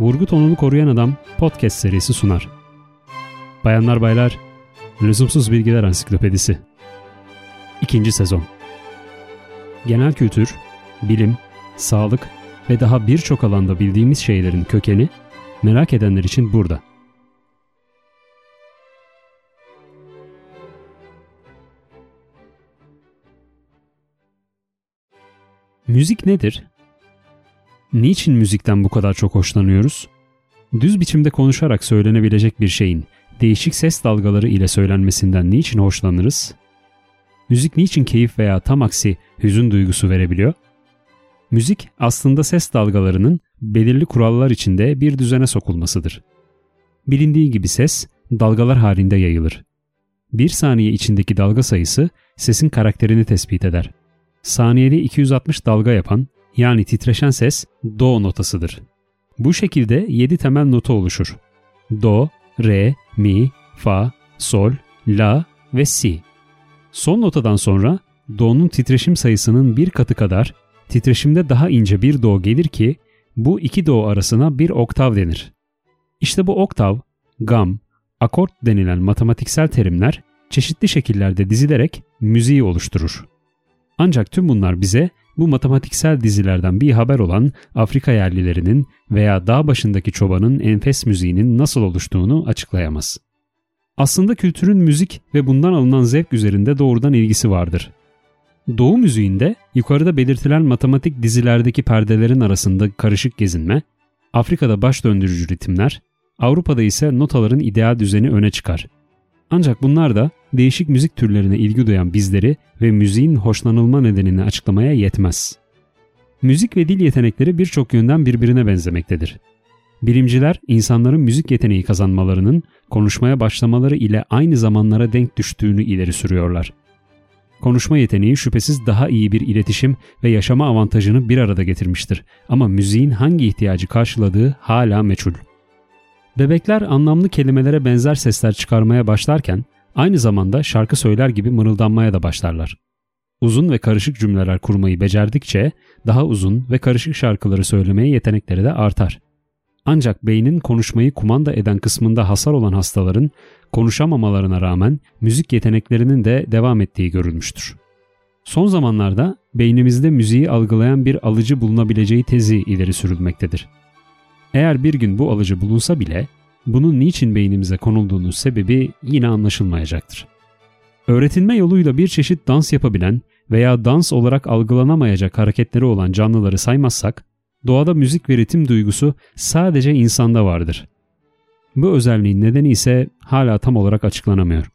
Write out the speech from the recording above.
Vurgu tonunu koruyan adam podcast serisi sunar. Bayanlar baylar, Lüzumsuz Bilgiler Ansiklopedisi. İkinci sezon. Genel kültür, bilim, sağlık ve daha birçok alanda bildiğimiz şeylerin kökeni merak edenler için burada. Müzik nedir? Niçin müzikten bu kadar çok hoşlanıyoruz? Düz biçimde konuşarak söylenebilecek bir şeyin değişik ses dalgaları ile söylenmesinden niçin hoşlanırız? Müzik niçin keyif veya tam aksi hüzün duygusu verebiliyor? Müzik aslında ses dalgalarının belirli kurallar içinde bir düzene sokulmasıdır. Bilindiği gibi ses dalgalar halinde yayılır. Bir saniye içindeki dalga sayısı sesin karakterini tespit eder. Saniyede 260 dalga yapan yani titreşen ses do notasıdır. Bu şekilde 7 temel nota oluşur. Do, re, mi, fa, sol, la ve si. Son notadan sonra do'nun titreşim sayısının bir katı kadar titreşimde daha ince bir do gelir ki bu iki do arasına bir oktav denir. İşte bu oktav, gam, akort denilen matematiksel terimler çeşitli şekillerde dizilerek müziği oluşturur. Ancak tüm bunlar bize bu matematiksel dizilerden bir haber olan Afrika yerlilerinin veya dağ başındaki çobanın enfes müziğinin nasıl oluştuğunu açıklayamaz. Aslında kültürün müzik ve bundan alınan zevk üzerinde doğrudan ilgisi vardır. Doğu müziğinde yukarıda belirtilen matematik dizilerdeki perdelerin arasında karışık gezinme, Afrika'da baş döndürücü ritimler, Avrupa'da ise notaların ideal düzeni öne çıkar. Ancak bunlar da değişik müzik türlerine ilgi duyan bizleri ve müziğin hoşlanılma nedenini açıklamaya yetmez. Müzik ve dil yetenekleri birçok yönden birbirine benzemektedir. Bilimciler insanların müzik yeteneği kazanmalarının konuşmaya başlamaları ile aynı zamanlara denk düştüğünü ileri sürüyorlar. Konuşma yeteneği şüphesiz daha iyi bir iletişim ve yaşama avantajını bir arada getirmiştir ama müziğin hangi ihtiyacı karşıladığı hala meçhul. Bebekler anlamlı kelimelere benzer sesler çıkarmaya başlarken aynı zamanda şarkı söyler gibi mırıldanmaya da başlarlar. Uzun ve karışık cümleler kurmayı becerdikçe daha uzun ve karışık şarkıları söylemeye yetenekleri de artar. Ancak beynin konuşmayı kumanda eden kısmında hasar olan hastaların konuşamamalarına rağmen müzik yeteneklerinin de devam ettiği görülmüştür. Son zamanlarda beynimizde müziği algılayan bir alıcı bulunabileceği tezi ileri sürülmektedir. Eğer bir gün bu alıcı bulunsa bile bunun niçin beynimize konulduğunun sebebi yine anlaşılmayacaktır. Öğretilme yoluyla bir çeşit dans yapabilen veya dans olarak algılanamayacak hareketleri olan canlıları saymazsak, doğada müzik ve ritim duygusu sadece insanda vardır. Bu özelliğin nedeni ise hala tam olarak açıklanamıyor.